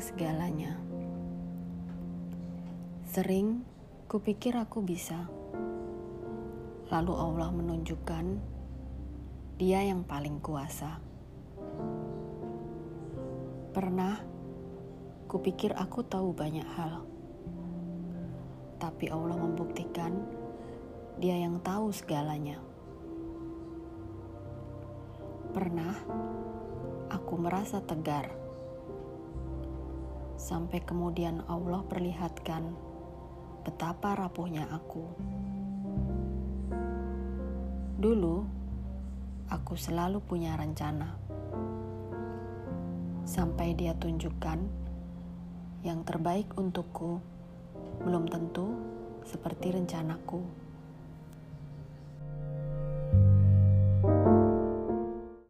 segalanya. Sering kupikir aku bisa. Lalu Allah menunjukkan Dia yang paling kuasa. Pernah kupikir aku tahu banyak hal. Tapi Allah membuktikan Dia yang tahu segalanya. Pernah aku merasa tegar sampai kemudian Allah perlihatkan betapa rapuhnya aku. Dulu, aku selalu punya rencana. Sampai dia tunjukkan yang terbaik untukku belum tentu seperti rencanaku.